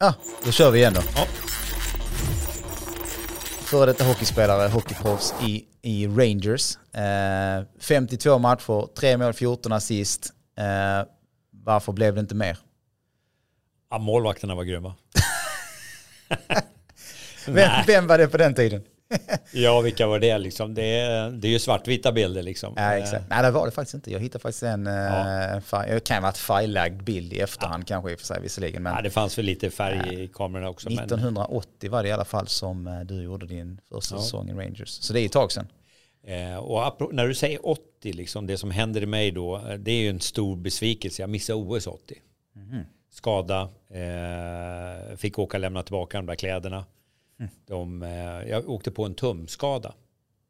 Ja, då kör vi igen då. Ja. Före detta hockeyspelare, hockeyproffs i, i Rangers. Eh, 52 matcher, 3 mål, 14 assist. Eh, varför blev det inte mer? Ja, målvakterna var grymma. Vem, vem var det på den tiden? Ja, vilka var det liksom? Det är, det är ju svartvita bilder liksom. Ja, exakt. Nej, det var det faktiskt inte. Jag hittade faktiskt en, eh, Ja. fi- det kan ha varit färglagd bild i efterhand kanske i och för sig visserligen. Men Ja, det fanns väl lite färg i kamerorna också. Men, 1980 var det i alla fall som eh, du gjorde din första Ja. säsong i Rangers. Så det är ett tag sedan. eh, och när du säger 80, liksom, det som händer i mig då, eh, det är ju en stor besvikelse. Jag missade OS 80. Mhm. Skada, eh, fick åka och lämna tillbaka de där kläderna. Mm. De, eh, jag åkte på en tumskada.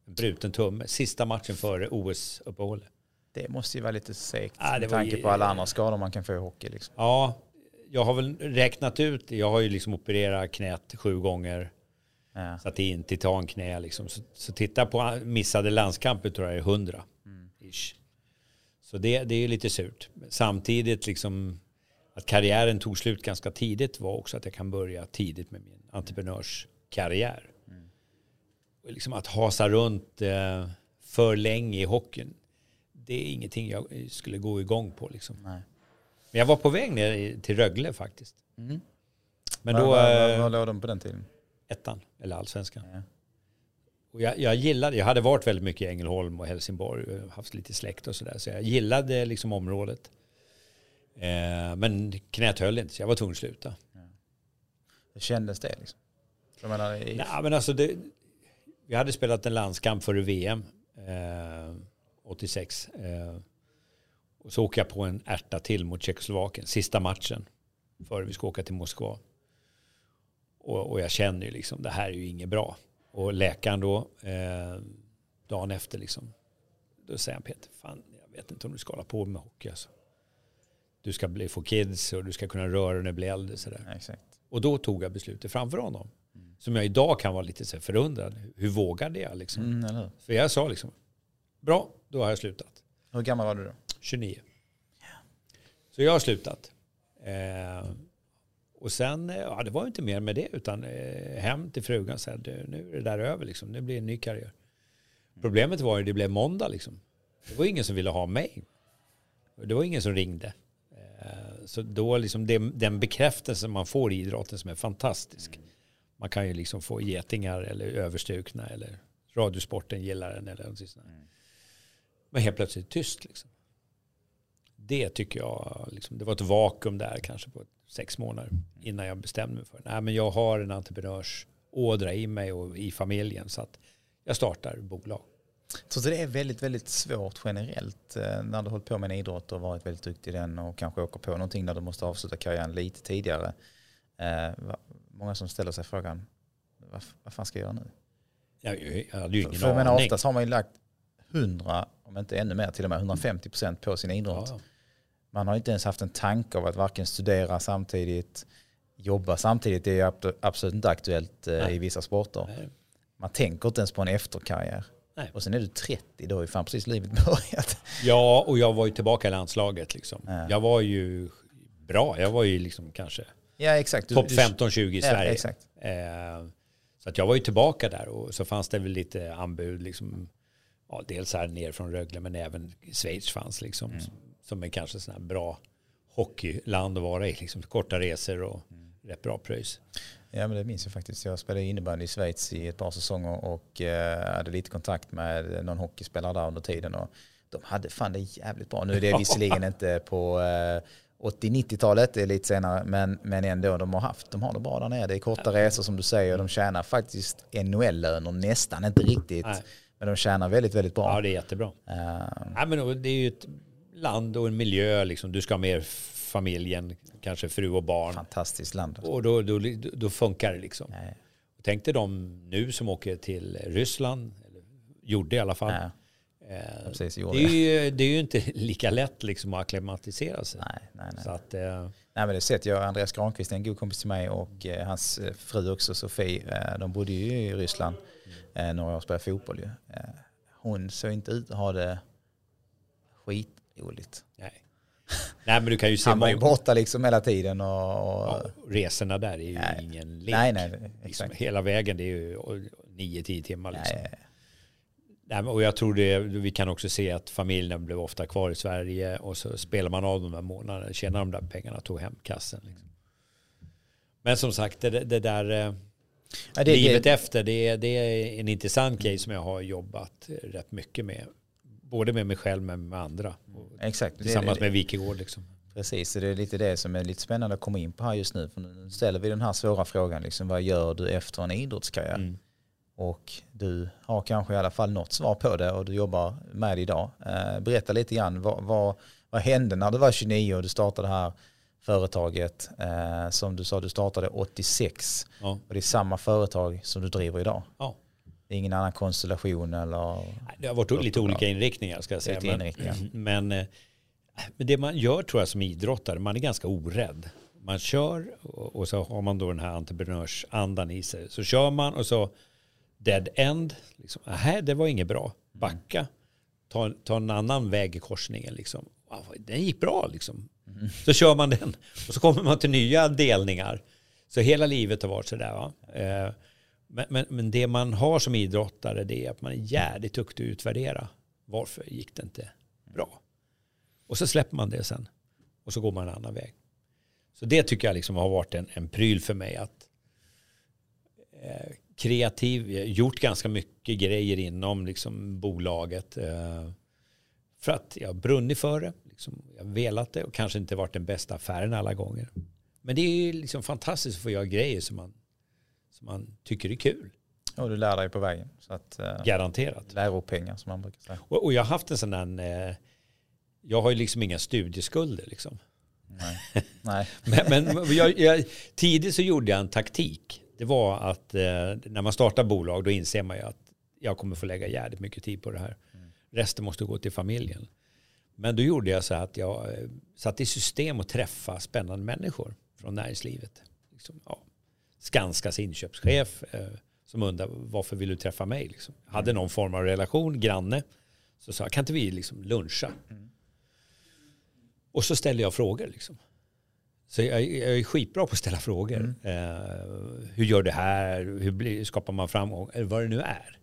En bruten tumme. Sista matchen före OS-uppehållet. Det måste ju vara lite segt det med tanke ju- på alla andra skador man kan få i hockey. Liksom. Ja, jag har väl räknat ut, jag har ju liksom opererat knät sju gånger, Ja. satt in titanknä liksom. Så, så titta på missade landskamper tror jag är hundra. Ish. Så det, det är lite surt. Samtidigt liksom att karriären tog slut ganska tidigt var också att jag kan börja tidigt med min entreprenörskarriär. Och liksom att hasa runt eh, för länge i hockeyn, det är ingenting jag skulle gå igång på liksom. Nej. Men jag var på väg ner till Rögle faktiskt. Mm. Men då vad, eh, vad låg de på den tiden? ettan, eller allsvenskan. Ja. Och jag, jag gillade, jag hade varit väldigt mycket i Ängelholm och Helsingborg och haft lite släkt och sådär. Så jag gillade liksom området. Eh, men knät höll inte så jag var tvungen att sluta. Hur kändes det? Liksom? Jag menar, i, Nej, men alltså det, vi hade spelat en landskamp före VM eh, 86. Eh, och så åker jag på en ärta till mot Tjeckoslovakien, sista matchen före vi ska åka till Moskva. Och, och jag känner ju liksom, det här är ju inget bra. Och läkaren då, eh, dagen efter liksom, då säger han Peter, fan jag vet inte om du ska hålla på med hockey alltså. Du ska bli, få kids och du ska kunna röra dig när du blir äldre. Sådär. Exakt. Och då tog jag beslutet framför honom. Som jag idag kan vara lite så förundrad. Hur vågade jag liksom? Mm? För jag sa liksom, bra, då har jag slutat. hur gammal var du då? 29. Så jag har slutat. Eh, och sen, eh, ja det var inte mer med det, utan eh, hem till frugan och sa, "Du, nu är det där över liksom, nu blir det en ny karriär. Problemet var ju, det blev måndag liksom. Det var ingen som ville ha mig. Det var ingen som ringde. Eh, så då liksom det, den bekräftelse man får i idrotten som är fantastisk. Man kan ju liksom få getingar eller överstukna eller radiosporten gillar den eller något sånt. där. Men helt plötsligt tyst liksom. Det tycker jag, liksom, det var ett vakuum där kanske på sex månader innan jag bestämde mig för Nej, men jag har en entreprenörsådra i mig och i familjen så att jag startar bolag. Så det är väldigt, väldigt svårt generellt eh, när du hållit på med en idrott och varit väldigt duktig i den och kanske åker på någonting där du måste avsluta karriären lite tidigare. Många som ställer sig frågan, vad, vad fan ska jag göra nu? Jag, jag hade ju För, ingen för jag menar, aning. oftast har man ju lagt 100, om inte ännu mer, till och med 150 procent på sin idrott. ja. Man har inte ens haft en tanke av att varken studera samtidigt, jobba samtidigt. Det är ab- absolut inte aktuellt eh, Nej. i vissa sporter. Nej. Man tänker inte ens på en efterkarriär. Nej. Och sen är du 30, då har ju fan precis livet börjat. ja, och jag var ju tillbaka i landslaget. Liksom. Ja. Jag var ju bra. Jag var ju liksom kanske Ja, exakt. Topp du- 15-20 i Ja, Sverige. exakt. Eh, så att jag var ju tillbaka där och så fanns det väl lite anbud. Liksom, ja, dels här ner från Rögle men även Schweiz fanns liksom. Mm. Som, som är kanske sån här bra hockeyland att vara i. Liksom, korta resor och Mm. rätt bra pröjs. Ja, men det minns jag faktiskt. Jag spelade innebandy i Schweiz i ett par säsonger och eh, hade lite kontakt med någon hockeyspelare där under tiden. Och de hade fan det jävligt bra. Nu är det visserligen inte på eh, 80-90-talet, det är lite senare, men, men ändå, de har haft, de har det bra där nere. Det är korta resor som du säger, de tjänar faktiskt NHL-löner, nästan inte riktigt, Nej. men de tjänar väldigt, väldigt bra. Ja, det är jättebra. Eh, Ja, men det är ju ett land och en miljö. Liksom. Du ska ha med familjen, kanske fru och barn. fantastiskt land. Och då, då, då funkar det liksom. Nej. Tänk dig de nu som åker till Ryssland, eller gjorde i alla fall. Ja, Eh, precis, det, är ju, det är ju inte lika lätt liksom att acklimatisera sig. Nej, nej, nej. Så att, eh, Nej men det sett jag, Andreas Granqvist är en god kompis till mig och eh, hans eh, fru också Sofie, eh, de bodde ju i Ryssland eh, några år och spelade fotboll ju. Hon såg inte ut att ha det skitroligt. nej. Nej, men du kan ju se Han var ju borta liksom hela tiden och... ja, resorna där är ju Nej. ingen lek. nej, nej, liksom, hela vägen, det är ju 9-10 timmar. Liksom. Nej, Nej, och jag tror det, vi kan också se att familjen blev ofta kvar i Sverige och så spelar man av de där månaderna, tjänar de där pengarna, tog hem kassen. Liksom. Men som sagt, det, det där eh, Ja, det, livet det, efter, det det är en intressant grej som jag har jobbat rätt mycket med. Både med mig själv men med andra. Exakt. Tillsammans med Wikegård. Liksom. Precis, så det är lite det som är lite spännande att komma in på här just nu. För nu ställer vi den här svåra frågan, liksom, vad gör du efter en idrottskarriär? Mm. Och du har kanske i alla fall något svar på det och du jobbar med det idag. Eh, berätta lite grann, vad, vad, vad hände när du var 29 och du startade det här företaget? Eh, som du sa, du startade 86 Ja. och det är samma företag som du driver idag. Ja. Det är ingen annan konstellation eller Det har varit lite olika inriktningar ska jag säga. Inriktningar. men, eh, men det man gör tror jag som idrottare, man är ganska orädd. Man kör och och så har man då den här entreprenörsandan i sig. Så kör man och så dead end. Liksom, Nej, det var inget bra. Backa. Ta, ta en annan väg i korsningen. Liksom. Wow, Den gick bra liksom. Så kör man den. Och så kommer man till nya delningar. Så hela livet har varit sådär. Va? Eh, Men, men, men det man har som idrottare det är att man är jävligt duktig att utvärdera. Varför gick det inte bra? Och så släpper man det sen. Och så går man en annan väg. Så det tycker jag liksom har varit en, en pryl för mig. att eh, Kreativ, gjort ganska mycket grejer inom liksom, bolaget. Eh, för att jag har brunnit för det. Liksom, jag har velat det och kanske inte varit den bästa affären alla gånger. Men det är ju liksom fantastiskt att få göra grejer som man, som man tycker är kul. och du lär dig på vägen. Så att, eh, Garanterat. läropengar som man brukar säga. Och, och jag har haft en sån där, eh, jag har ju liksom inga studieskulder liksom. Nej. Nej. Men, men jag, jag, tidigt så gjorde jag en taktik. Det var att eh, när man startar bolag då inser man ju att jag kommer få lägga jävligt mycket tid på det här. Resten måste gå till familjen. Men då gjorde jag så att jag eh, satte i system att träffa spännande människor från näringslivet. Liksom, ja, Skanskas inköpschef eh, som undrar varför vill du träffa mig? Liksom. Jag hade någon form av relation, granne. Så sa jag, kan inte vi liksom luncha? Och så ställde jag frågor. Liksom. Så jag, jag är skitbra på att ställa frågor. Eh, hur gör det här? Hur blir, skapar man framgång? Eller vad det nu är.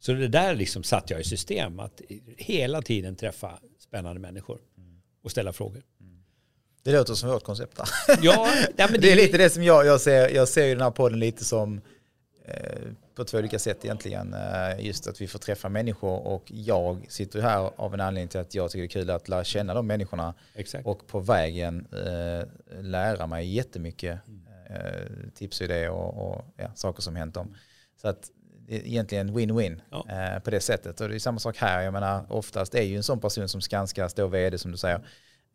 Så det där liksom satte jag i system. Att hela tiden träffa spännande människor. Och ställa frågor. Det låter som vårt koncept där. Ja, nej, men det är lite det som jag, jag ser. Jag ser ju den här podden lite som på två olika sätt egentligen. Eh, just att vi får träffa människor och jag sitter här av en anledning till att jag tycker det är kul att lära känna de människorna Exakt. och på vägen eh, lära mig jättemycket eh, tips och idéer och, och ja, saker som hänt dem. Så att egentligen win-win Ja. eh, på det sättet. Och det är samma sak här. Jag menar, oftast är ju en sån person som Skanska står vd som du säger.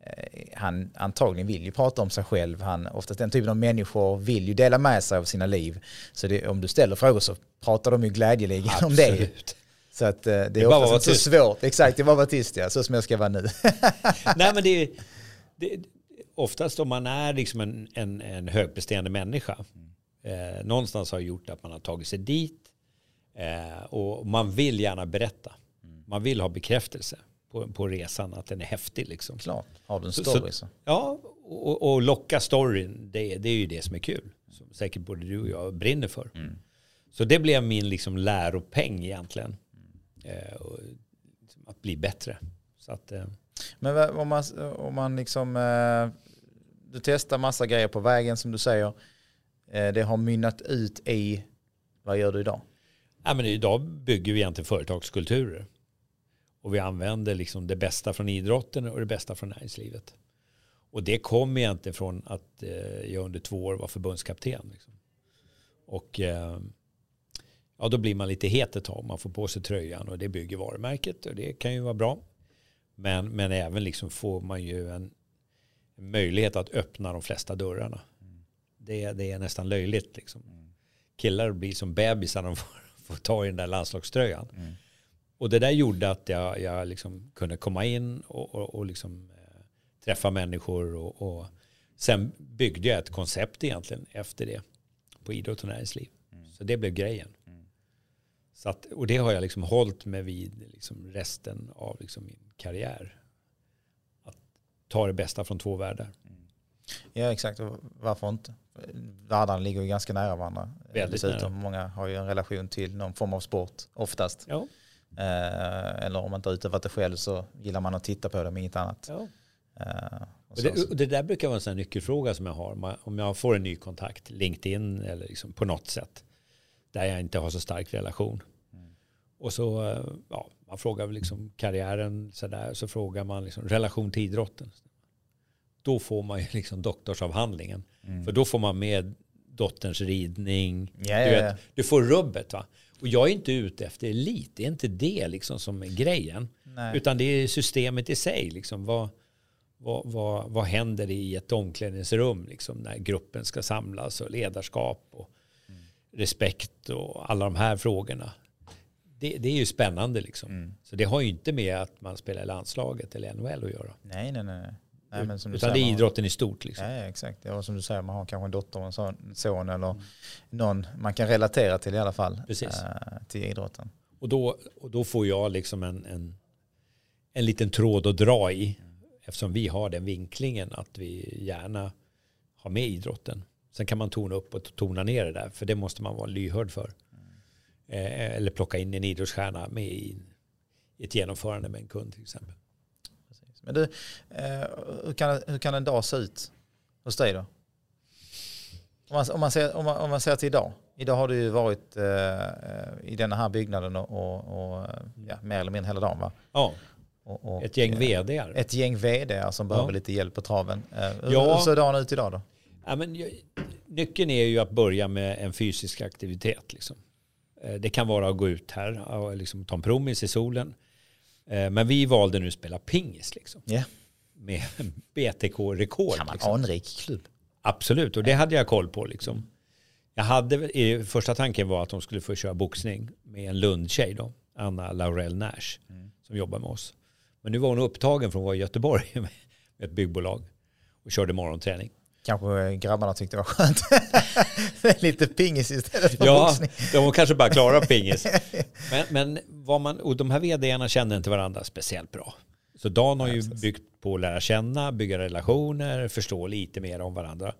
Eh, Han antagligen vill ju prata om sig själv. Han, oftast den typen av människor vill ju dela med sig av sina liv. Så det, om du ställer frågor så pratar de ju glädjeligen om det. Så att eh, det Det är oftast inte så svårt. Exakt, det bara vara tyst ja. Så som jag ska vara nu. Nej, men det, det, oftast om man är liksom en, en, en högpresterande människa. Eh, någonstans har gjort att man har tagit sig dit. Eh, och man vill gärna berätta. Man vill ha bekräftelse på, på resan att den är häftig. Liksom. Klart, har du en story så- så. Ja, och, och locka storyn, det, det är ju det som är kul. Som säkert både du och jag brinner för. Så det blev min liksom läropeng egentligen. Eh, och, liksom, att bli bättre. Så att, eh, Men om man, om man liksom, eh, du testar massa grejer på vägen som du säger. Eh, det har mynnat ut i, vad gör du idag? Ja, men idag bygger vi egentligen företagskulturer. Och vi använder liksom det bästa från idrotten och det bästa från näringslivet. Och det kom egentligen från att eh, jag under två år var förbundskapten. Liksom. Och eh, ja, då blir man lite het ett tag. Man får på sig tröjan och det bygger varumärket och det kan ju vara bra. Men, men även liksom får man ju en, möjlighet att öppna de flesta dörrarna. Det, det är nästan löjligt. Liksom. Killar blir som bebisar när de får, får ta i den där landslagströjan. Och det där gjorde att jag, jag liksom kunde komma in och, och, och liksom, eh, träffa människor. Och, och sen byggde jag ett koncept egentligen efter det på idrott och näringsliv. Så det blev grejen. Så att, och det har jag liksom hållit mig vid liksom resten av liksom min karriär. Att ta det bästa från två världar. Ja exakt, varför inte? Världarna ligger ju ganska nära varandra. Väldigt Dessutom, nära. många har ju en relation till någon form av sport oftast. Ja. Eh, eller om man inte har utövat det själv så gillar man att titta på det med inget annat. Ja. Eh, och det, och det där brukar vara en nyckelfråga som jag har. Om jag får en ny kontakt, LinkedIn eller liksom på något sätt, där jag inte har så stark relation. Och så, eh, ja, man frågar liksom karriären sådär, så frågar man liksom relation till idrotten. Då får man ju liksom doktorsavhandlingen. Mm. För då får man med dotterns ridning. Ja, Du, ja, ja. vet, du får rubbet va. Och jag är inte ute efter elit, det är inte det liksom som är grejen. Nej. Utan det är systemet i sig. Liksom. Vad, vad, vad, vad händer i ett omklädningsrum liksom, när gruppen ska samlas och ledarskap och respekt och alla de här frågorna. Det, det är ju spännande liksom. Mm. Så det har ju inte med att man spelar i landslaget eller NHL att göra. Nej, nej, nej. Nej. nej men som Utan det är man- idrotten i stort. Liksom. Ja, exakt. Ja, och som du säger, man har kanske en dotter och en son, son eller Mm. någon man kan relatera till i alla fall. Precis. eh, till idrotten. Och, då, och då får jag liksom en, en, en liten tråd att dra i. Eftersom vi har den vinklingen att vi gärna har med idrotten. Sen kan man tona upp och tona ner det där. För det måste man vara lyhörd för. Eh, eller plocka in en idrottsstjärna med i ett genomförande med en kund till exempel. Men du, eh, hur, kan, hur kan en dag se ut hos dig då? Om man, om man, ser, om man, om man ser till idag. Idag har du ju varit eh, i den här byggnaden och, och, och ja, mer eller mindre hela dagen va? Ja, Och, och, ett gäng eh, vd Ett gäng vd som behöver Ja. lite hjälp på traven. Eh, hur, Ja. hur ser dagen ut idag då? Ja, men, nyckeln är ju att börja med en fysisk aktivitet. Liksom. Eh, Det kan vara att gå ut här och liksom ta en promis i solen. Eh, Men vi valde nu att spela pingis liksom, Ja. med BTK-rekord. Kan man Liksom. anrik klubb? Absolut, och det hade jag koll på. Liksom. Jag hade, första tanken var att de skulle få köra boxning med en Lundtjej, då, Anna Laurel Nash, som jobbar med oss. Men nu var hon upptagen från att vara i Göteborg med ett byggbolag och körde morgonträning. Kanske grabbarna tyckte det var skönt. lite pingis istället för Ja, boxning. de kanske bara klarar pingis. Men, men vad man, och de här vdarna kände inte varandra speciellt bra. Så Dan har ju byggt på att lära känna, bygga relationer, förstå lite mer om varandra.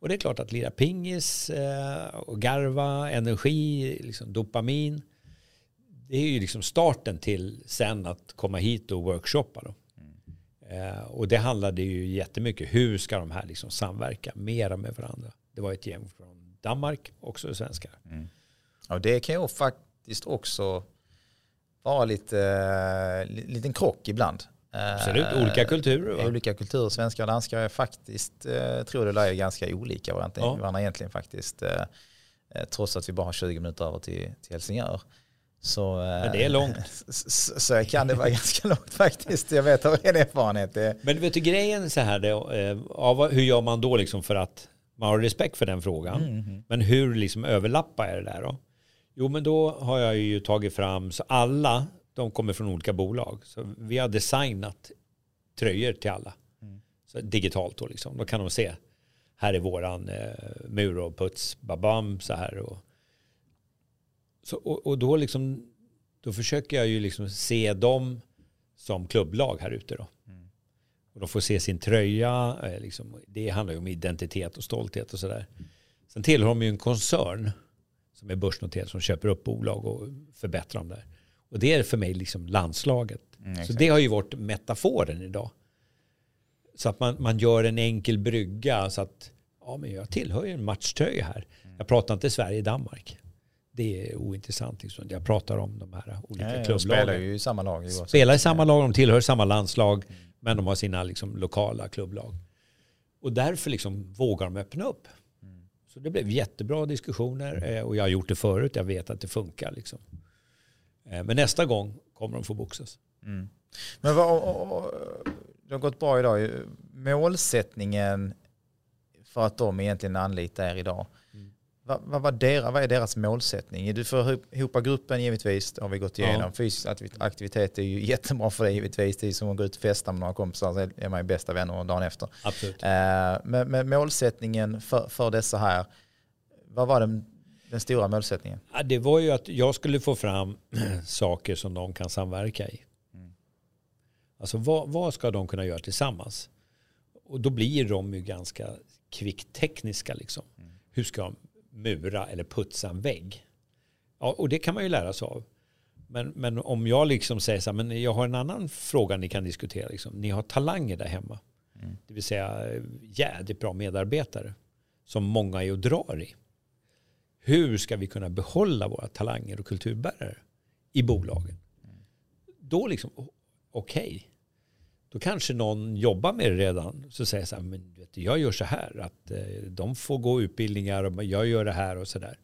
Och det är klart att lira pingis eh, och garva, energi, liksom dopamin. Det är ju liksom starten till sen att komma hit och workshoppa. Då. Eh, och det handlade ju jättemycket, hur ska de här liksom samverka mera med varandra? Det var ett gäng från Danmark, också svenskar. Och det kan ju faktiskt också vara lite li- liten krock ibland. Eh, Absolut, olika kulturer. Va? Olika kulturer, svenskar och danskar är faktiskt, eh, tror det är ganska olika varandra, Ja. varandra egentligen faktiskt. Eh, trots att vi bara har 20 minuter över till, till Helsingör. Så, eh, Men det är långt. Så, så, kan det vara ganska långt faktiskt. Jag vet av egen erfarenhet. Men vet du grejen så här, det, eh, vad- hur gör man då liksom för att man har respekt för den frågan? Mm, Men hur liksom överlappar är det där då? Jo, men då har jag ju tagit fram, så alla, de kommer från olika bolag. Så vi har designat tröjor till alla. Mm. Så digitalt då liksom. Då kan de se, här är våran eh, mur och puts, babam, så här. Och, så, och, och då liksom, då försöker jag ju liksom se dem som klubblag här ute då. Och de får se sin tröja. eh, Liksom, det handlar ju om identitet och stolthet och sådär. Sen tillhör de ju en koncern som är börsnoterad som köper upp bolag och förbättrar dem där. Och det är för mig liksom landslaget. Mm, Så det har ju varit metaforen idag. Så att man, man gör en enkel brygga så att ja, men jag tillhör ju en matchtröja här. Mm. Jag pratar inte Sverige-Danmark. Det är ointressant. Liksom. Jag pratar om de här olika de klubblagen spelar ju i samma lag. spelar i samma lag, de tillhör samma landslag, men de har sina liksom, lokala klubblag. Och därför liksom vågar de öppna upp. Så det blev jättebra diskussioner eh, och jag har gjort det förut, jag vet att det funkar. Liksom. Eh, Men nästa gång kommer de få boxas. Mm. Men vad, det har gått bra idag. Målsättningen för att de egentligen anlitar er idag. Vad, vad, deras, vad är deras målsättning? Du får ihop- gruppen givetvis, det har vi gått igenom. Ja. Fysisk aktiv- aktivitet är ju jättebra för dig givetvis. Det är som att gå ut och festa med några kompisar, så är man ju bästa vänner dagen efter. Absolut. Eh, Men, men målsättningen för, för dessa här, vad var den, den stora målsättningen? Ja, det var ju att jag skulle få fram saker som de kan samverka i. Mm. Alltså vad, vad ska de kunna göra tillsammans? och då blir de ju ganska kvicktekniska. Liksom. Mm. Hur ska de mura eller putsa en vägg? Ja, och det kan man ju lära sig av. Men, men om jag liksom säger så här, men jag har en annan fråga ni kan diskutera. Liksom. Ni har talanger där hemma. Mm. Det vill säga jädrigt bra medarbetare som många är och drar i. Hur ska vi kunna behålla våra talanger och kulturbärare i bolagen? Mm. Då liksom, okej. Okay. Då kanske någon jobbar med det redan. Så säger så här, men vet du, jag gör så här. Att eh, de får gå utbildningar och jag gör det här och så där.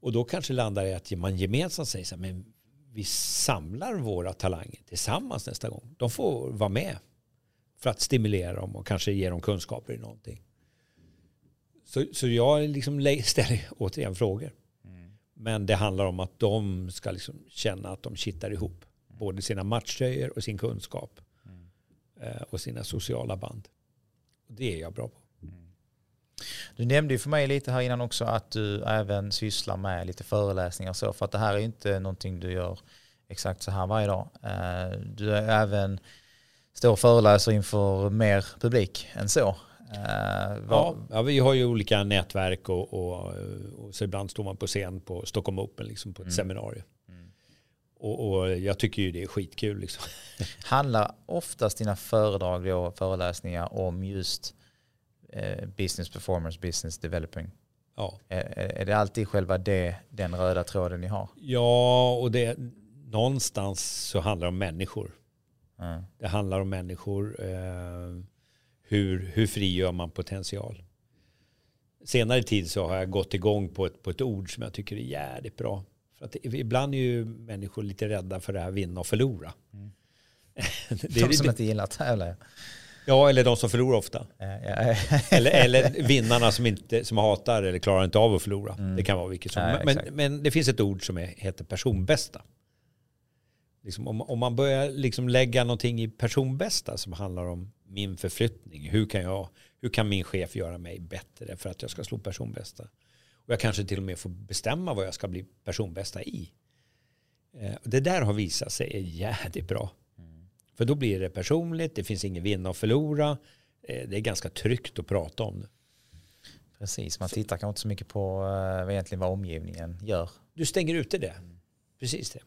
Och då kanske landar i att man gemensamt säger så här, men vi samlar våra talanger tillsammans nästa gång. De får vara med för att stimulera dem och kanske ge dem kunskaper i någonting. Så, så jag liksom ställer återigen frågor. Mm. Men det handlar om att de ska liksom känna att de kittar ihop. Mm. Både sina matchtröjor och sin kunskap. Eh, och sina sociala band. Det är jag bra på. Du nämnde ju för mig lite här innan också att du även sysslar med lite föreläsningar och så. För att det här är ju inte någonting du gör exakt så här varje dag. Eh, du är även står och föreläser inför mer publik än så. Uh, ja, ja, vi har ju olika nätverk och, och, och så ibland står man på scen på Stockholm Open liksom på ett mm. seminarium. Och, och, jag tycker ju det är skitkul. Liksom. Handlar oftast dina föredrag och föreläsningar om just eh, business performance, business developing? Ja. Är, är det alltid själva det, den röda tråden ni har? Ja, och det, någonstans så handlar det om människor. Mm. Det handlar om människor. Eh, hur, hur frigör man potential? Senare tid så har jag gått igång på ett, på ett ord som jag tycker är jävligt bra. För att ibland är ju människor lite rädda för det här vinna och förlora. Mm. det är, De som inte gillar att tävla. Ja, eller de som förlorar ofta. eller, eller vinnarna som, inte, som hatar eller klarar inte av att förlora. Mm. Det kan vara vilket som. Nej, men, men, det finns ett ord som är, heter personbästa. Liksom om, om, man börjar liksom lägga någonting i personbästa som handlar om min förflyttning. Hur kan, jag, hur kan min chef göra mig bättre för att jag ska slå personbästa? Och jag kanske till och med får bestämma vad jag ska bli personbästa i. Eh, det där har visat sig är jävligt bra. Mm. För då blir det personligt, det finns ingen vinna och förlora. Eh, det är ganska tryggt att prata om det. Precis, man tittar kanske inte så mycket på uh, egentligen vad omgivningen gör. Du stänger ute det. Precis det.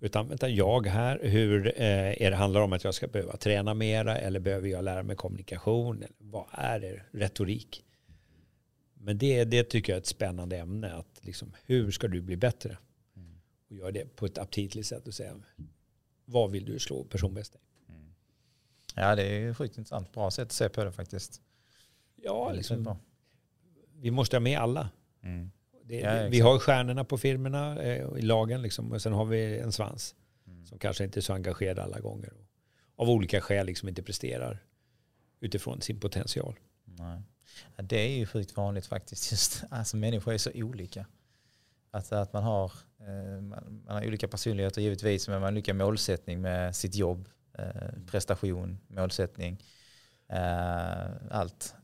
Utan vänta, jag här, hur eh, är det handlar om att jag ska behöva träna mera eller behöver jag lära mig kommunikation? Eller vad är det? Retorik. Men det, det tycker jag är ett spännande ämne. Att liksom, hur ska du bli bättre? Mm. Och göra det på ett aptitligt sätt och säga vad vill du slå personbästa i? Mm. Ja, det är sjukt intressant. Bra sätt att se på det faktiskt. Ja, liksom, vi måste ha med alla. Mm. Det, ja, vi har stjärnorna på filmerna eh, i lagen liksom, och sen har vi en svans mm. som kanske inte är så engagerad alla gånger. Av olika skäl liksom inte presterar utifrån sin potential. Nej. Det är ju sjukt vanligt faktiskt. Just, alltså människor är så olika. Att, att man, har, eh, man, man, har olika personligheter givetvis men man har olika målsättning med sitt jobb, eh, prestation, målsättning. Eh, allt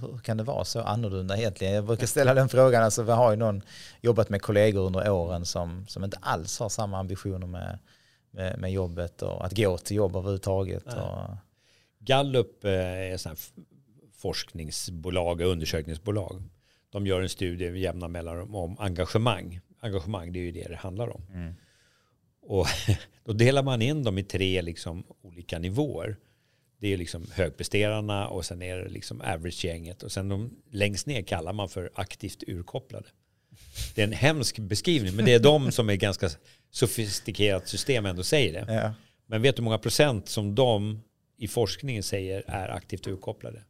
hur kan det vara så annorlunda egentligen? Jag brukar ställa den frågan, alltså vi har ju någon jobbat med kollegor under åren som, som inte alls har samma ambitioner med, med, med jobbet och att gå till jobb överhuvudtaget. Och... Gallup är ett forskningsbolag och undersökningsbolag. De gör en studie med jämna mellanrum om engagemang. Engagemang det är ju det det handlar om. Mm. Och då delar man in dem i tre liksom olika nivåer. Det är liksom högpresterarna och sen är det liksom average-gänget och sen de längst ner kallar man för aktivt urkopplade. Det är en hemsk beskrivning men det är de som är ganska sofistikerat system ändå säger det. Ja. Men vet du hur många procent som de i forskningen säger är aktivt urkopplade?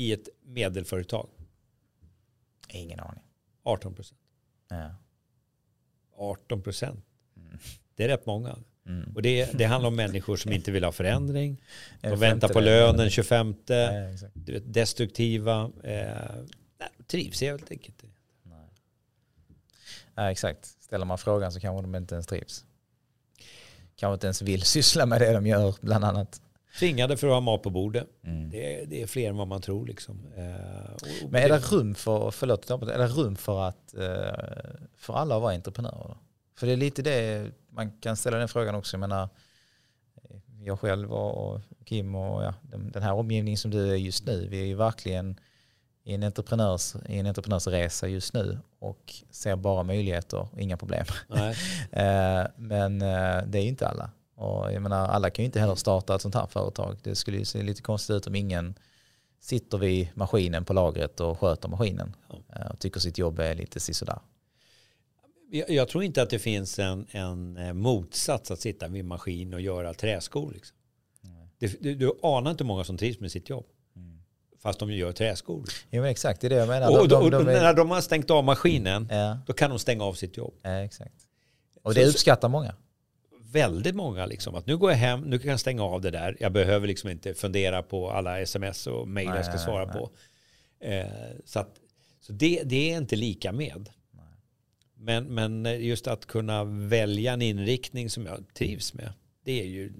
I ett medelföretag? Ingen aning. 18 procent. Ja. 18 procent. Mm. Det är rätt många. Mm. Och det, det handlar om människor som inte vill ha förändring. De väntar på lönen 25. Nej, destruktiva. Eh, trivs helt enkelt. Nej. Nej, exakt. Ställer man frågan så kanske de inte ens trivs. Kanske inte ens vill syssla med det de gör bland annat. Tvingade för att ha mat på bordet. Mm. Det, är, det, är fler än vad man tror. Liksom. Eh, Men är det rum för, förlåt, är det rum för, att, eh, för alla att vara entreprenörer? För det är lite det, man kan ställa den frågan också. Jag menar, jag själv och, Kim och ja, den, här omgivningen som du är just nu. Vi är ju verkligen i en, entreprenörs, i en entreprenörsresa just nu och ser bara möjligheter och inga problem. Eh, men eh, det är ju inte alla. Och jag menar, alla kan ju inte heller starta ett sånt här företag. Det skulle ju se lite konstigt ut om ingen sitter vid maskinen på lagret och sköter maskinen ja. och tycker sitt jobb är lite sisådär. Jag, jag tror inte att det finns en, en eh, motsats att sitta vid maskin och göra träskor. Liksom. Det, du, du anar inte många som trivs med sitt jobb. Mm. Fast de gör träskor. Jo exakt, det är det jag menar. Och, de, de, de, är... när de har stängt av maskinen, ja. då kan de stänga av sitt jobb. Ja, exakt. Och det så, uppskattar många. Väldigt många. Liksom, att nu går jag hem, nu kan jag stänga av det där. Jag behöver liksom inte fundera på alla sms och mejl jag ska svara nej, på. Eh, så att, så det, det är inte lika med. Men, men just att kunna välja en inriktning som jag trivs med, det är ju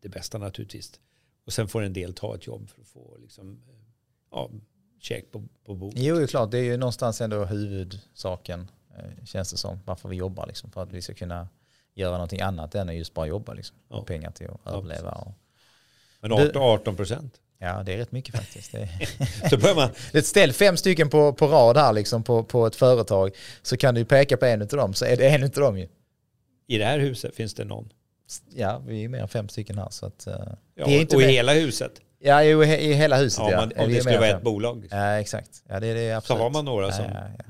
det bästa naturligtvis. Och sen får en del ta ett jobb för att få liksom, ja, check på, på bordet. Jo, det är klart. Det är ju någonstans ändå huvudsaken, eh, känns det som, varför vi jobbar. Liksom, för att vi ska kunna göra någonting annat än att just bara jobba. Liksom, ja. Pengar till att ja, överleva. Och... Men 18 procent? Ja, det är rätt mycket faktiskt. Det är... man... Ställ fem stycken på, på rad här liksom på, på ett företag så kan du peka på en av dem så är det en av dem ju. I det här huset finns det någon? Ja, vi är mer än fem stycken här. Så att, uh, ja, och inte och i hela huset? Ja, i, i hela huset ja. ja. Man, om det skulle vara ett bolag? Liksom. Ja, exakt. Ja, det är det absolut. Så har man några som... Ja,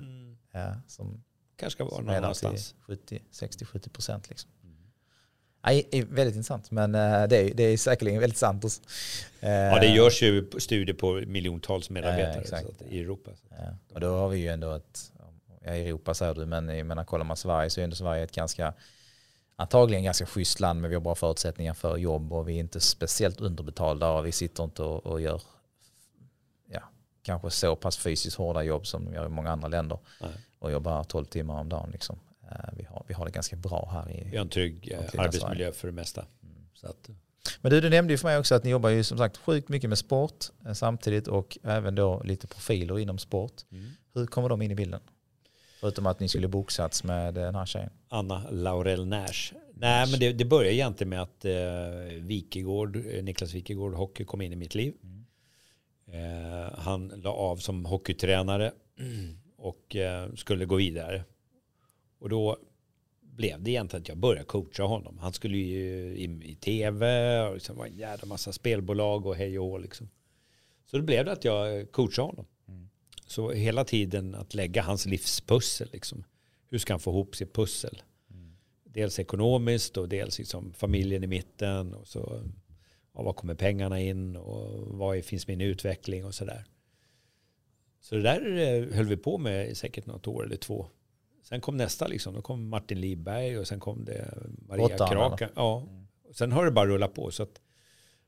ja, mm. som kanske ska vara någon annanstans. 60-70 procent liksom. Ja, väldigt intressant, men eh, det är, det är säkerligen väldigt sant. Också. Ja, det görs ju studier på miljontals medarbetare ja, i Europa. Och då har vi ju ändå ett, ja, Europa säger du, men jag menar, kollar man Sverige så är ändå Sverige ett ganska, antagligen ganska schysst land, men vi har bra förutsättningar för jobb och vi är inte speciellt underbetalda och vi sitter inte och, och gör ja, kanske så pass fysiskt hårda jobb som de gör i många andra länder Nej. Och jobbar 12 timmar om dagen. Liksom. Eh, vi har, vi har det ganska bra här i Vi har en trygg eh, arbetsmiljö för det mesta. Mm. Så att, men du, du nämnde ju för mig också att ni jobbar ju som sagt sjukt mycket med sport eh, samtidigt och även då lite profiler inom sport. Mm. Hur kommer de in i bilden? Förutom att ni skulle boxats med den här tjejen. Anna Laurel Nash. Nej, men det, det började egentligen med att eh, Wikegård, Niklas Wikegård, hockey kom in i mitt liv. Mm. Eh, han la av som hockeytränare och eh, skulle gå vidare. Och då blev det egentligen att jag började coacha honom. Han skulle ju in i tv och liksom var en jävla massa spelbolag och hej och hå liksom. Så då blev det att jag coachade honom. Mm. Så hela tiden att lägga hans livspussel liksom. Hur ska han få ihop sitt pussel? Mm. Dels ekonomiskt och dels liksom familjen i mitten och så ja, var kommer pengarna in och vad finns min utveckling och sådär. Så det där eh, höll vi på med i säkert något år eller två. Sen kom nästa liksom. Då kom Martin Lidberg och sen kom det Maria Åtta, Kraken. Ja. Mm. Sen har det bara rullat på. Så att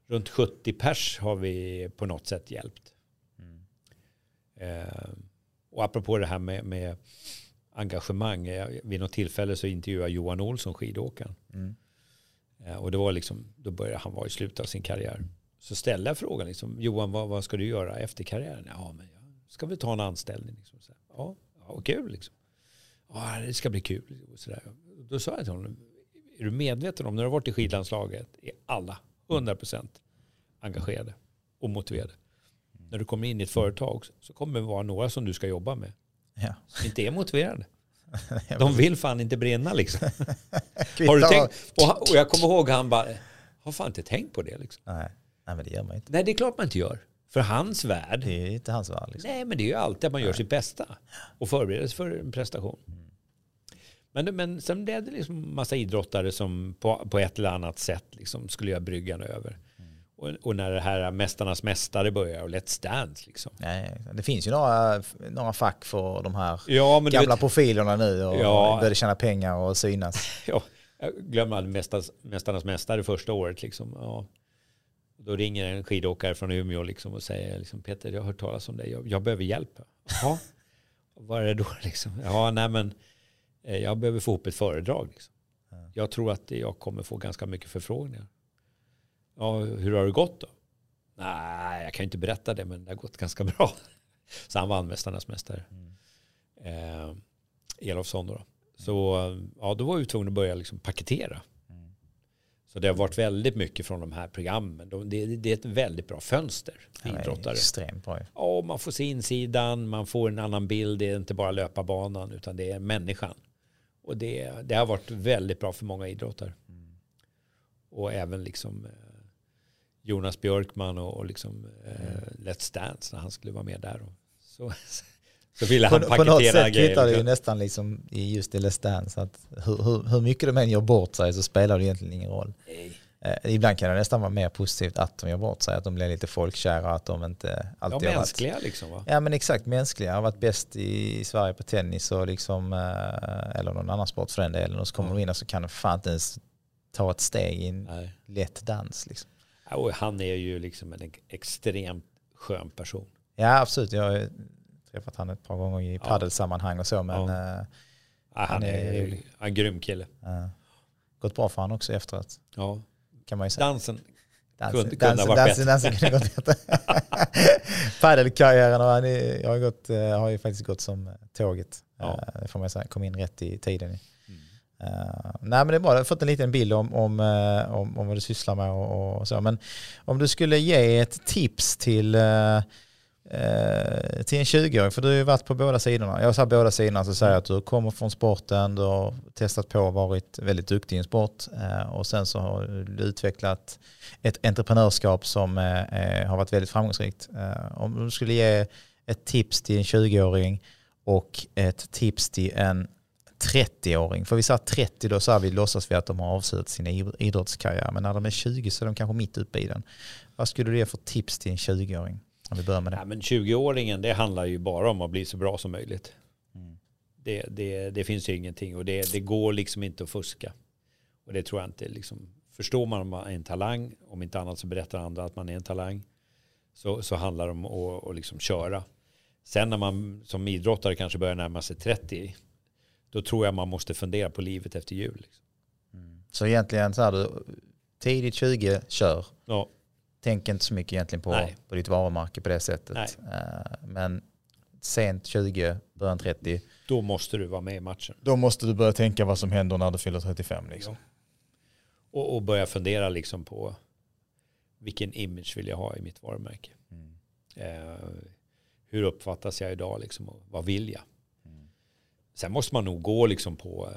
runt 70 pers har vi på något sätt hjälpt. Mm. Eh, och apropå det här med, med engagemang. Vid något tillfälle så intervjuade Johan Olsson skidåkaren. Mm. Eh, och det var liksom, då började han vara i slutet av sin karriär. Så ställde jag frågan, liksom, Johan vad, vad ska du göra efter karriären? Ja, men jag ska väl ta en anställning. Liksom. Så, ja, ja, kul liksom det ska bli kul. Och så där. Då sa jag till honom, är du medveten om när du har varit i skidlandslaget är alla 100% engagerade och motiverade. Mm. När du kommer in i ett företag så kommer det vara några som du ska jobba med. Ja. Som inte är motiverade. De vill fan inte brinna liksom. har du tänkt? Och, och jag kommer ihåg han bara, har fan inte tänkt på det liksom. Nej. Nej, men det gör man inte. Nej, det är klart man inte gör. För hans värld. Det är inte hans värld. Liksom. Nej, men det är ju alltid att man gör Nej. sitt bästa. Och förbereder sig för en prestation. Mm. Men, men sen blev det liksom massa idrottare som på, på ett eller annat sätt liksom skulle göra bryggan över. Mm. Och, och, när det här Mästarnas Mästare börjar och Let's Dance. Liksom. Nej, det finns ju några, några fack för de här ja, gamla vet, profilerna nu och ja, började tjäna pengar och synas. Ja, jag glömmer aldrig Mästarnas, Mästarnas Mästare första året. Liksom. Ja. Då ringer en skidåkare från Umeå liksom och säger liksom, Peter, jag har hört talas om dig, jag, jag behöver hjälp. Ja, vad är det då? Liksom? Ja, nej men Eh, jag behöver få ihop ett föredrag. Liksom. Ja. Jag tror att jag kommer få ganska mycket förfrågningar. Ja, hur har det gått då? Nej, jag kan inte berätta det, men det har gått ganska bra. Så han vann Mästarnas Mästare. Mm. Eh, Elofsson då. Så ja, då var vi tvungna att börja liksom paketera. Mm. Så det har varit väldigt mycket från de här programmen. De, det, det, är ett väldigt bra fönster för Ja, idrottare. Extremt bra. Ja, man får se insidan, man får en annan bild. Det är inte bara löparbanan utan det är människan. Och det, det har varit väldigt bra för många idrottare. Och även liksom eh, Jonas Björkman och, och liksom eh, Let's Dance när han skulle vara med där. Och så, så ville han På, på något paketera sätt kvittar det ju grejer. nästan liksom i just i Let's Dance. Att hur, hur, hur mycket de än gör bort sig så spelar det egentligen ingen roll. Nej. Eh, ibland kan det nästan vara mer positivt att de gör bort sig, att de blir lite folkkära, att de inte Ja, alltid har varit... mänskliga liksom va? Ja men exakt, mänskliga. Har varit bäst i, i Sverige på tennis och liksom, eh, eller någon annan sport för den delen. Och så kommer Ja. de in och så kan de fan inte ens ta ett steg i en Nej. lätt dans. Liksom. Ja, Och han är ju liksom en extremt skön person. Ja absolut, jag träffat han ett par gånger i Ja. paddelsammanhang och så men Ja. eh, Ja, han, Han är- är, är en grym kille. eh, gått bra för han också efteråt. Ja. Kan man ju säga. Dansen, Dansen, kunde- kunde ha dansen, varit dansen, dansen kunde gått bättre. Paddelkarriären och han är, jag har, gått, eh, har ju faktiskt gått som tåget. Ja. Eh, får man säga, kom in rätt i tiden. Uh, nej men det är bra, jag har fått en liten bild om, om, eh, om, om vad du sysslar med och, och så. Men om du skulle ge ett tips till, eh, eh, till en 20-åring, för du har ju varit på båda sidorna. Jag sa båda sidorna så säger jag att du kommer från sporten, du har testat på och varit väldigt duktig i en sport eh, och sen så har du utvecklat ett entreprenörskap som eh, eh har varit väldigt framgångsrikt. Eh, om du skulle ge ett tips till en 20-åring och ett tips till en 30-åring. För vi sa 30 då så här, vi låtsas vi att de har avslutat sin idrottskarriär. Men när de är 20 så är de kanske mitt uppe i den. Vad skulle du ge för tips till en 20-åring? Om vi börjar med det. Ja, men 20-åringen, det handlar ju bara om att bli så bra som möjligt. Mm. Det, det, det finns ju ingenting och det, det går liksom inte att fuska. Och det tror jag inte. Liksom, förstår man att man är en talang, om inte annat så berättar andra att man är en talang, så, så handlar det om att, att liksom köra. Sen när man som idrottare kanske börjar närma sig 30, då tror jag man måste fundera på livet efter jul. Liksom. Så egentligen så här, du, tidigt 20, kör. Ja, Tänk inte så mycket egentligen på, Nej. på ditt varumärke på det sättet. Nej. Eh, Men sent 20, början 30, då måste du vara med i matchen. då måste du börja tänka vad som händer när du fyller 35. Liksom. Och, och börja fundera liksom på vilken image vill jag ha i mitt varumärke. Mm. Eh, hur uppfattas jag idag liksom, och vad vill jag? Mm. Sen måste man nog gå liksom på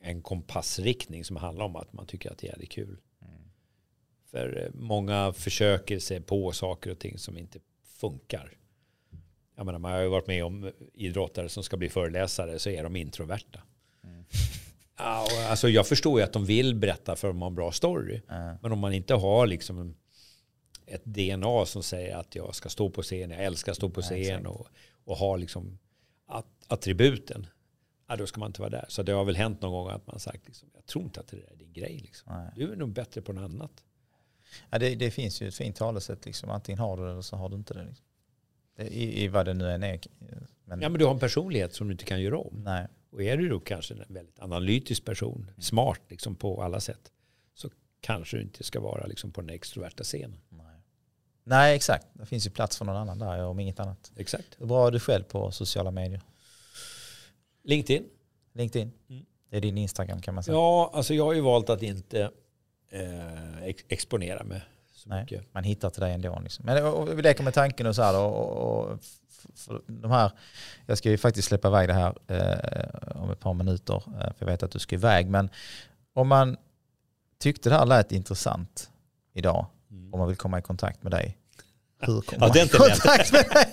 en kompassriktning som handlar om att man tycker att det är kul. Mm. För eh, många försöker sig på saker och ting som inte funkar. Jag menar, man har ju varit med om idrottare som ska bli föreläsare så är de introverta. Mm. Alltså jag förstår ju att de vill berätta för att de har en bra story. Eh, Men om man inte har liksom ett DNA som säger att jag ska stå på scen, jag älskar att stå på scen exakt. och, och ha liksom att, attributen, ja, då ska man inte vara där. Så det har väl hänt någon gång att man sagt, liksom, jag tror inte att det där är din grej. Liksom. Du är nog bättre på något annat. Ja, det, det finns ju ett fint talesätt, liksom. antingen har du det eller så har du inte det. Liksom. i, I vad det nu än är. Men, Ja, men du har en personlighet som du inte kan göra om. nej. Och är du då kanske en väldigt analytisk person, smart liksom på alla sätt, så kanske du inte ska vara liksom på den extroverta scenen. Nej. nej, exakt. Det finns ju plats för någon annan där om inget annat. Exakt. Hur bra är du själv på sociala medier? LinkedIn. LinkedIn? Mm. Det är din Instagram kan man säga. Ja, alltså jag har ju valt att inte eh, ex- exponera mig så Nej. mycket. Man hittar till dig ändå. Liksom. Men och, och vi leker med tanken och så här och, och, de här, jag ska ju faktiskt släppa iväg det här eh, om ett par minuter, eh, för jag vet att du ska iväg. Men om man tyckte det här lät intressant idag, Mm. om man vill komma i kontakt med dig, hur kommer Ja, man i kontakt med dig?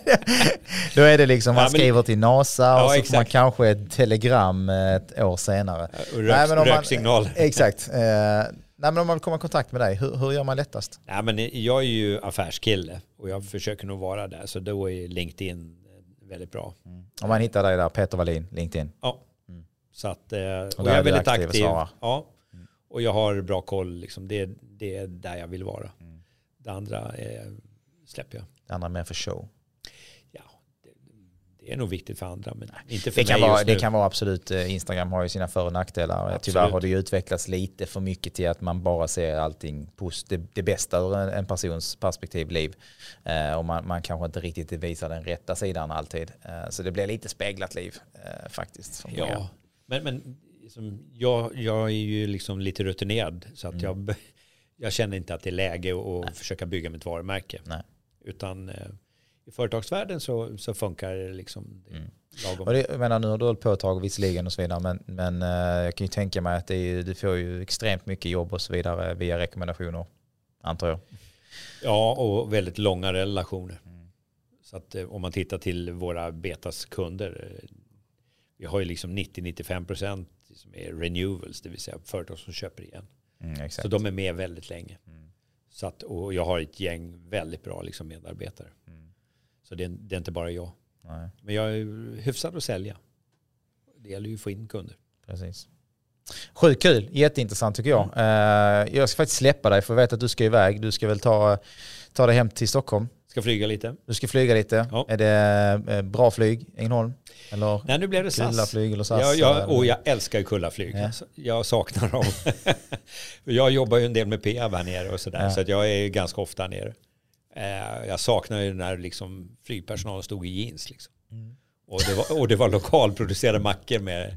Då är det liksom, man Ja, men- skriver till NASA Ja, och så får man kanske ett telegram eh, ett år senare. Och Nej, rök, men om man- röksignaler. Exakt. Eh, nej, men om man vill komma i kontakt med dig, hur, hur gör man lättast? Nej, men jag är ju affärskille och jag försöker nog vara där. Så då är LinkedIn väldigt bra. Om man hittar dig där, Peter Wallin, LinkedIn. Ja. Mm. Så att, eh, och, där jag är väldigt aktiv och aktiv. Ja. Och jag har bra koll. Liksom. Det, det är där jag vill vara. Mm. Det andra är, släpper jag. Det andra är mer för show. Det, är nog viktigt för andra, men inte för Det kan, mig vara, just nu. det kan vara absolut, eh, Instagram har ju sina för och nackdelar. Absolut. Tyvärr har det ju utvecklats lite för mycket till att man bara ser allting, det, det bästa ur en, persons perspektiv, liv. Eh, och man, man kanske inte riktigt visar den rätta sidan alltid. Eh, så det blir lite speglat liv eh, faktiskt. många. Ja, men, men liksom, jag, jag är ju liksom lite rutinerad så att Mm. jag, jag känner inte att det är läge att försöka bygga mitt varumärke. Nej. Utan eh, i företagsvärlden så, så funkar det liksom Mm. lagom. Och det, jag menar, nu har du hållit på ett tag visserligen och så vidare, men, men eh, jag kan ju tänka mig att det är, du får ju extremt mycket jobb och så vidare via rekommendationer, antar jag. Ja, och väldigt långa relationer. Mm. Så att eh, om man tittar till våra Betas kunder, eh, vi har ju liksom 90-95% som är renewals, det vill säga företag som köper igen. Mm. Så de är med väldigt länge. Mm. Så att, och jag har ett gäng väldigt bra liksom medarbetare. Mm. Så det är, det är inte bara jag. Nej, Men jag är hyfsad att sälja. Det gäller ju att få in kunder. precis. Sjukt kul, jätteintressant tycker jag. Eh, jag ska faktiskt släppa dig för jag vet att du ska iväg. Du ska väl ta, ta dig hem till Stockholm. Ska flyga lite. Du ska flyga lite. Ja. Är det eh, bra flyg, Ängelholm? Eller Nej, nu blev det SAS. Kullaflyg eller SAS? Jag, jag, eller? och jag älskar ju Kullaflyg. Ja. Jag saknar dem. jag jobbar ju en del med Peab här nere och sådär. Ja. Så att jag är ganska ofta nere. Eh, Jag saknar ju när liksom flygpersonalen stod i jeans. Liksom. Mm. Och, det var, och det var lokalproducerade mackor med...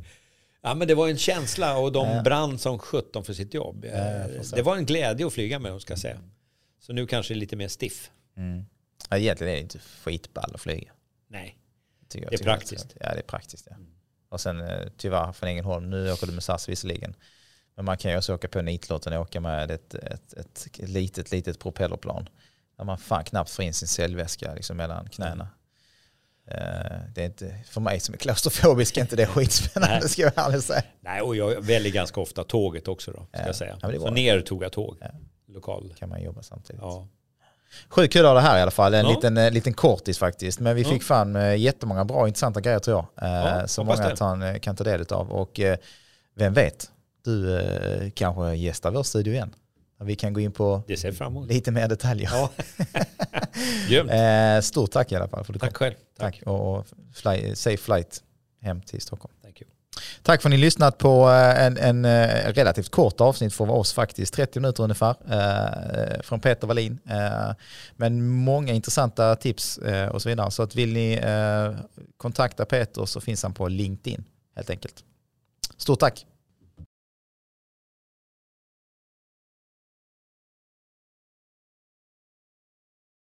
Ja, men det var en känsla och de Ja. brann som 17 för sitt jobb. Ja, Eh, det var en glädje att flyga med dem ska jag säga. Så nu kanske lite mer stiff. Mm. Ja, egentligen är det inte skitball att flyga. Nej. Det är praktiskt. Ja, det är praktiskt. Ja. Och sen eh, tyvärr från Ängelholm, nu åker du med SAS visserligen. Men man kan ju också åka på nitlotten och åka med ett, ett, ett, litet, litet propellerplan. Där man fan knappt får in sin cellväska liksom mellan knäna. Eh, Det är inte, för mig som är klaustrofobisk är inte det skitspännande ska jag ärligt säga. Nej, och jag väljer ganska ofta tåget också då, ska Ja. jag säga. Ja, Så ner tog jag tåg. Ja. Lokal. Kan man jobba samtidigt. Ja. Sjukt kul att ha det här i alla fall. En Ja. liten, eh, liten kortis faktiskt. Men vi Ja. fick fram eh, jättemånga bra och intressanta grejer tror jag. Ja, som många kan, kan ta del av. Och vem vet, du kanske gästar vår studio igen. Vi kan gå in på lite mer detaljer. Ja. Eh, stort tack i alla fall för att du kom. Tack själv. Tack. Och fly, safe flight hem till Stockholm. Thank you. Tack för att ni lyssnat på eh, en, en eh, relativt kort avsnitt för oss faktiskt, 30 minuter ungefär, eh, från Peter Wallin. Eh, men många intressanta tips eh, och så vidare. Så att vill ni kontakta Peter så finns han på LinkedIn helt enkelt. Stort tack!